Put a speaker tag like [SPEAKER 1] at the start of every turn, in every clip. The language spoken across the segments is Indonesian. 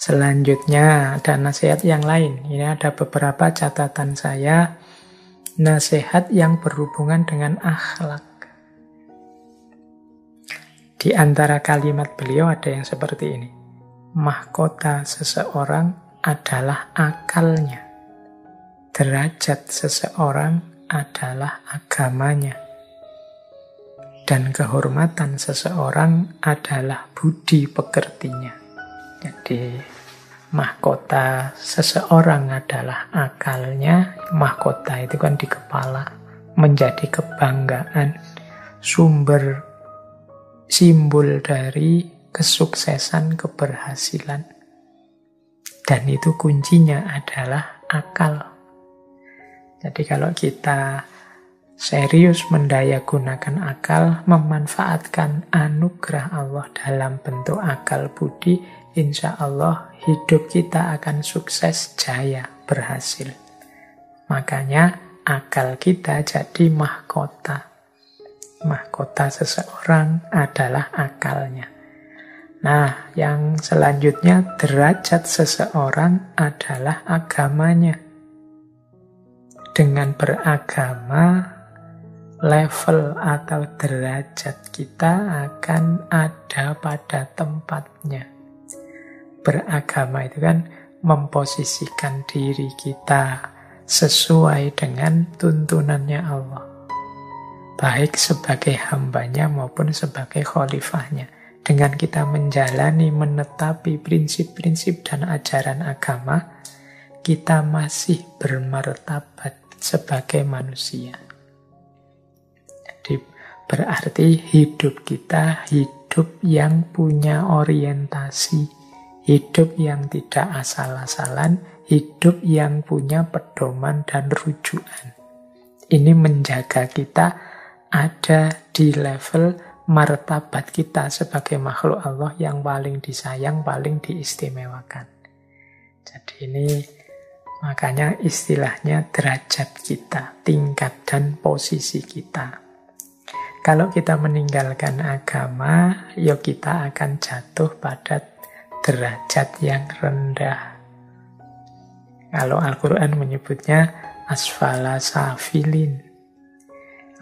[SPEAKER 1] Selanjutnya ada nasihat yang lain. Ini ada beberapa catatan saya. Nasihat yang berhubungan dengan akhlak. Di antara kalimat beliau ada yang seperti ini. Mahkota seseorang adalah akalnya. Derajat seseorang adalah agamanya dan kehormatan seseorang adalah budi pekertinya. Jadi mahkota seseorang adalah akalnya, mahkota itu kan di kepala, menjadi kebanggaan, sumber simbol dari kesuksesan, keberhasilan. Dan itu kuncinya adalah akal. Jadi kalau kita serius mendaya gunakan akal, memanfaatkan anugerah Allah dalam bentuk akal budi, insya Allah hidup kita akan sukses, jaya, berhasil. Makanya akal kita jadi mahkota. Mahkota seseorang adalah akalnya. Nah, yang selanjutnya derajat seseorang adalah agamanya. Dengan beragama, level atau derajat kita akan ada pada tempatnya. Beragama itu kan memposisikan diri kita sesuai dengan tuntunannya Allah. Baik sebagai hambanya maupun sebagai khalifahnya. Dengan kita menjalani, menetapi prinsip-prinsip dan ajaran agama, kita masih bermartabat sebagai manusia. Berarti hidup kita hidup yang punya orientasi, hidup yang tidak asal-asalan, hidup yang punya pedoman dan rujukan. Ini menjaga kita ada di level martabat kita sebagai makhluk Allah yang paling disayang, paling diistimewakan. Jadi ini makanya istilahnya derajat kita, tingkat dan posisi kita. Kalau kita meninggalkan agama, ya kita akan jatuh pada derajat yang rendah. Kalau Al-Quran menyebutnya asfala safilin.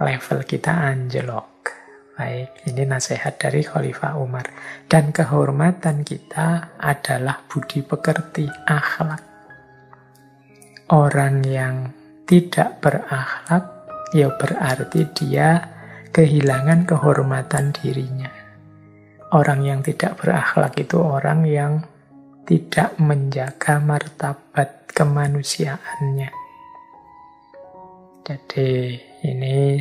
[SPEAKER 1] Level kita anjlok. Baik, ini nasihat dari Khalifah Umar. Dan kehormatan kita adalah budi pekerti, akhlak. Orang yang tidak berakhlak, ya berarti dia kehilangan kehormatan dirinya. Orang yang tidak berakhlak itu orang yang tidak menjaga martabat kemanusiaannya. Jadi ini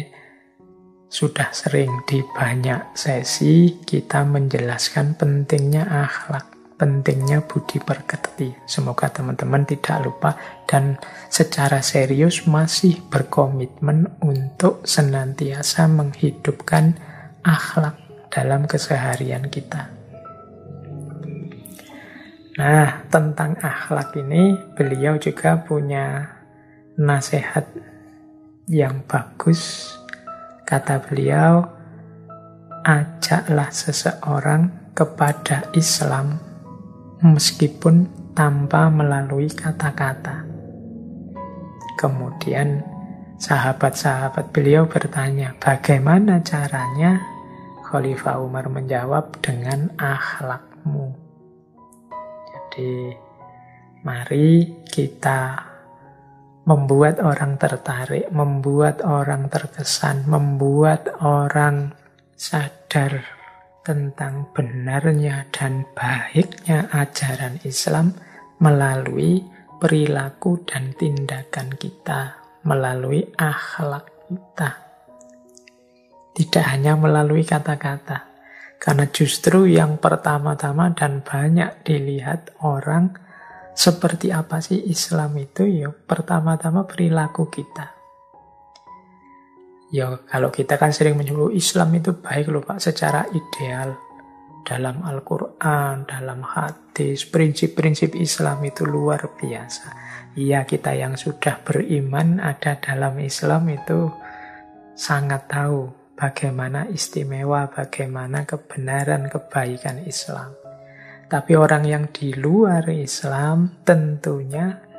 [SPEAKER 1] sudah sering di banyak sesi kita menjelaskan pentingnya akhlak pentingnya budi pekerti. Semoga teman-teman tidak lupa dan secara serius masih berkomitmen untuk senantiasa menghidupkan akhlak dalam keseharian kita. Nah, tentang akhlak ini beliau juga punya nasihat yang bagus. Kata beliau, ajaklah seseorang kepada Islam meskipun tanpa melalui kata-kata. Kemudian sahabat-sahabat beliau bertanya, bagaimana caranya? Khalifah Umar menjawab dengan akhlakmu. Jadi, mari kita membuat orang tertarik, membuat orang terkesan, membuat orang sadar tentang benarnya dan baiknya ajaran Islam melalui perilaku dan tindakan kita, melalui akhlak kita. Tidak hanya melalui kata-kata. Karena justru yang pertama-tama dan banyak dilihat orang seperti apa sih Islam itu ya pertama-tama perilaku kita. Ya kalau kita kan sering menyebut Islam itu baik loh Pak secara ideal. Dalam Al-Quran, dalam hadis, prinsip-prinsip Islam itu luar biasa. Iya kita yang sudah beriman ada dalam Islam itu sangat tahu bagaimana istimewa, bagaimana kebenaran, kebaikan Islam. Tapi orang yang di luar Islam tentunya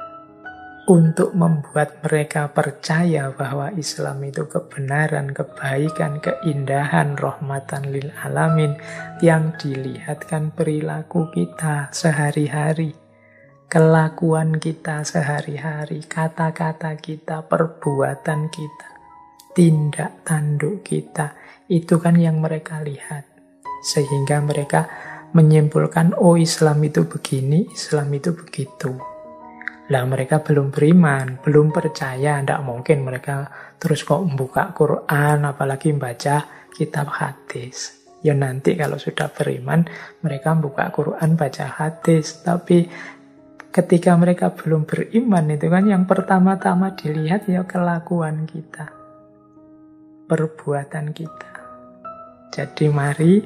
[SPEAKER 1] untuk membuat mereka percaya bahwa Islam itu kebenaran, kebaikan, keindahan, rahmatan lil alamin yang dilihatkan perilaku kita sehari-hari, kelakuan kita sehari-hari, kata-kata kita, perbuatan kita, tindak tanduk kita, itu kan yang mereka lihat. Sehingga mereka menyimpulkan, oh Islam itu begini, Islam itu begitu. Lah mereka belum beriman, belum percaya, tidak mungkin mereka terus kok membuka Quran, apalagi membaca kitab hadis. Ya nanti kalau sudah beriman, mereka membuka Quran, baca hadis. Tapi ketika mereka belum beriman itu kan yang pertama-tama dilihat ya kelakuan kita. Perbuatan kita. Jadi mari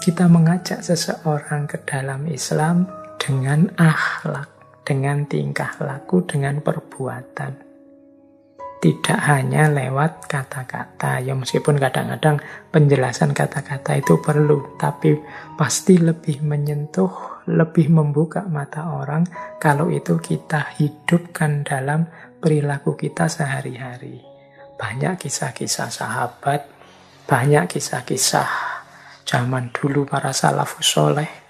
[SPEAKER 1] kita mengajak seseorang ke dalam Islam dengan akhlak dengan tingkah laku, dengan perbuatan. Tidak hanya lewat kata-kata, ya meskipun kadang-kadang penjelasan kata-kata itu perlu, tapi pasti lebih menyentuh, lebih membuka mata orang kalau itu kita hidupkan dalam perilaku kita sehari-hari. Banyak kisah-kisah sahabat, banyak kisah-kisah zaman dulu para salafus soleh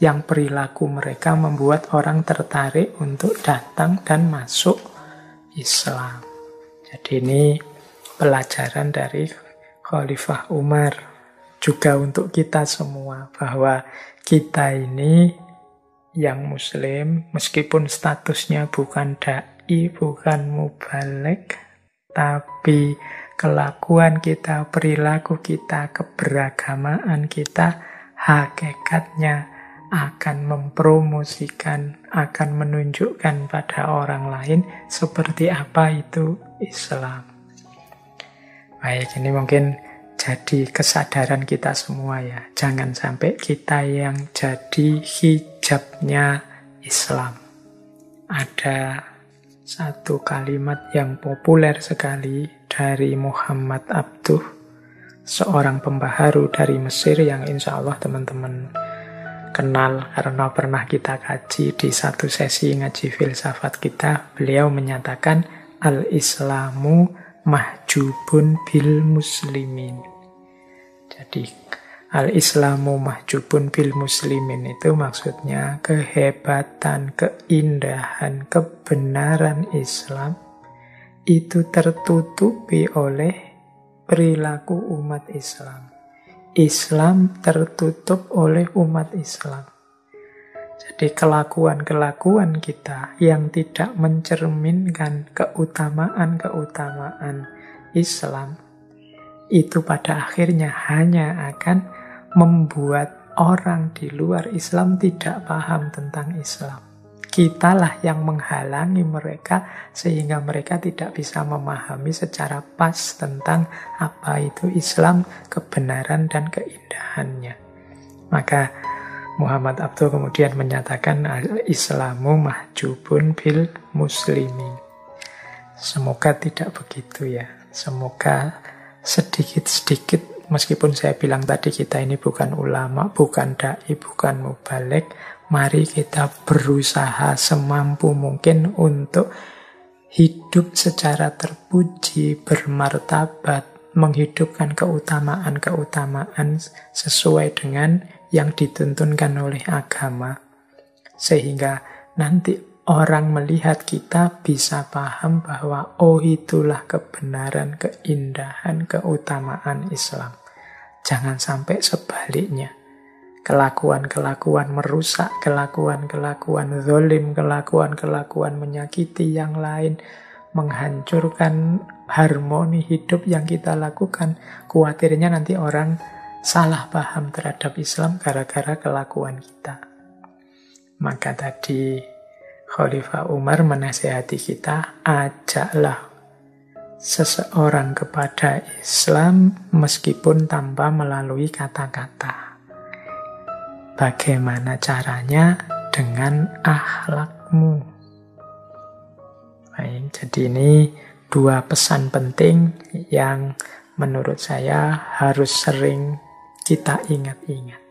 [SPEAKER 1] yang perilaku mereka membuat orang tertarik untuk datang dan masuk Islam. Jadi ini pelajaran dari Khalifah Umar juga untuk kita semua bahwa kita ini yang muslim meskipun statusnya bukan dai, bukan mubalik, tapi kelakuan kita, perilaku kita, keberagamaan kita, hakikatnya akan mempromosikan, akan menunjukkan pada orang lain seperti apa itu Islam. Baik, ini mungkin jadi kesadaran kita semua ya. Jangan sampai kita yang jadi hijabnya Islam. Ada satu kalimat yang populer sekali dari Muhammad Abduh, seorang pembaharu dari Mesir yang insya Allah teman-teman kenal karena pernah kita kaji di satu sesi ngaji filsafat kita, beliau menyatakan al-islamu mahjubun bil muslimin. Jadi al-islamu mahjubun bil muslimin itu maksudnya kehebatan, keindahan, kebenaran Islam itu tertutupi oleh perilaku umat Islam. Islam tertutup oleh umat Islam. Jadi kelakuan-kelakuan kita yang tidak mencerminkan keutamaan-keutamaan Islam itu pada akhirnya hanya akan membuat orang di luar Islam tidak paham tentang Islam. Kitalah yang menghalangi mereka sehingga mereka tidak bisa memahami secara pas tentang apa itu Islam, kebenaran dan keindahannya. Maka Muhammad Abdul kemudian menyatakan Islamu mahjubun bil muslimin. Semoga tidak begitu ya. Semoga sedikit-sedikit meskipun saya bilang tadi kita ini bukan ulama, bukan dai, bukan mubalik, Mari kita berusaha semampu mungkin untuk hidup secara terpuji, bermartabat, menghidupkan keutamaan-keutamaan sesuai dengan yang dituntunkan oleh agama. Sehingga nanti orang melihat kita bisa paham bahwa oh itulah kebenaran, keindahan, keutamaan Islam. Jangan sampai sebaliknya kelakuan-kelakuan merusak, kelakuan-kelakuan zolim, kelakuan-kelakuan menyakiti yang lain, menghancurkan harmoni hidup yang kita lakukan. Kuatirnya nanti orang salah paham terhadap Islam gara-gara kelakuan kita. Maka tadi Khalifah Umar menasehati kita, ajaklah seseorang kepada Islam meskipun tanpa melalui kata-kata. Bagaimana caranya? Dengan akhlakmu. Baik, jadi ini dua pesan penting yang menurut saya harus sering kita ingat-ingat.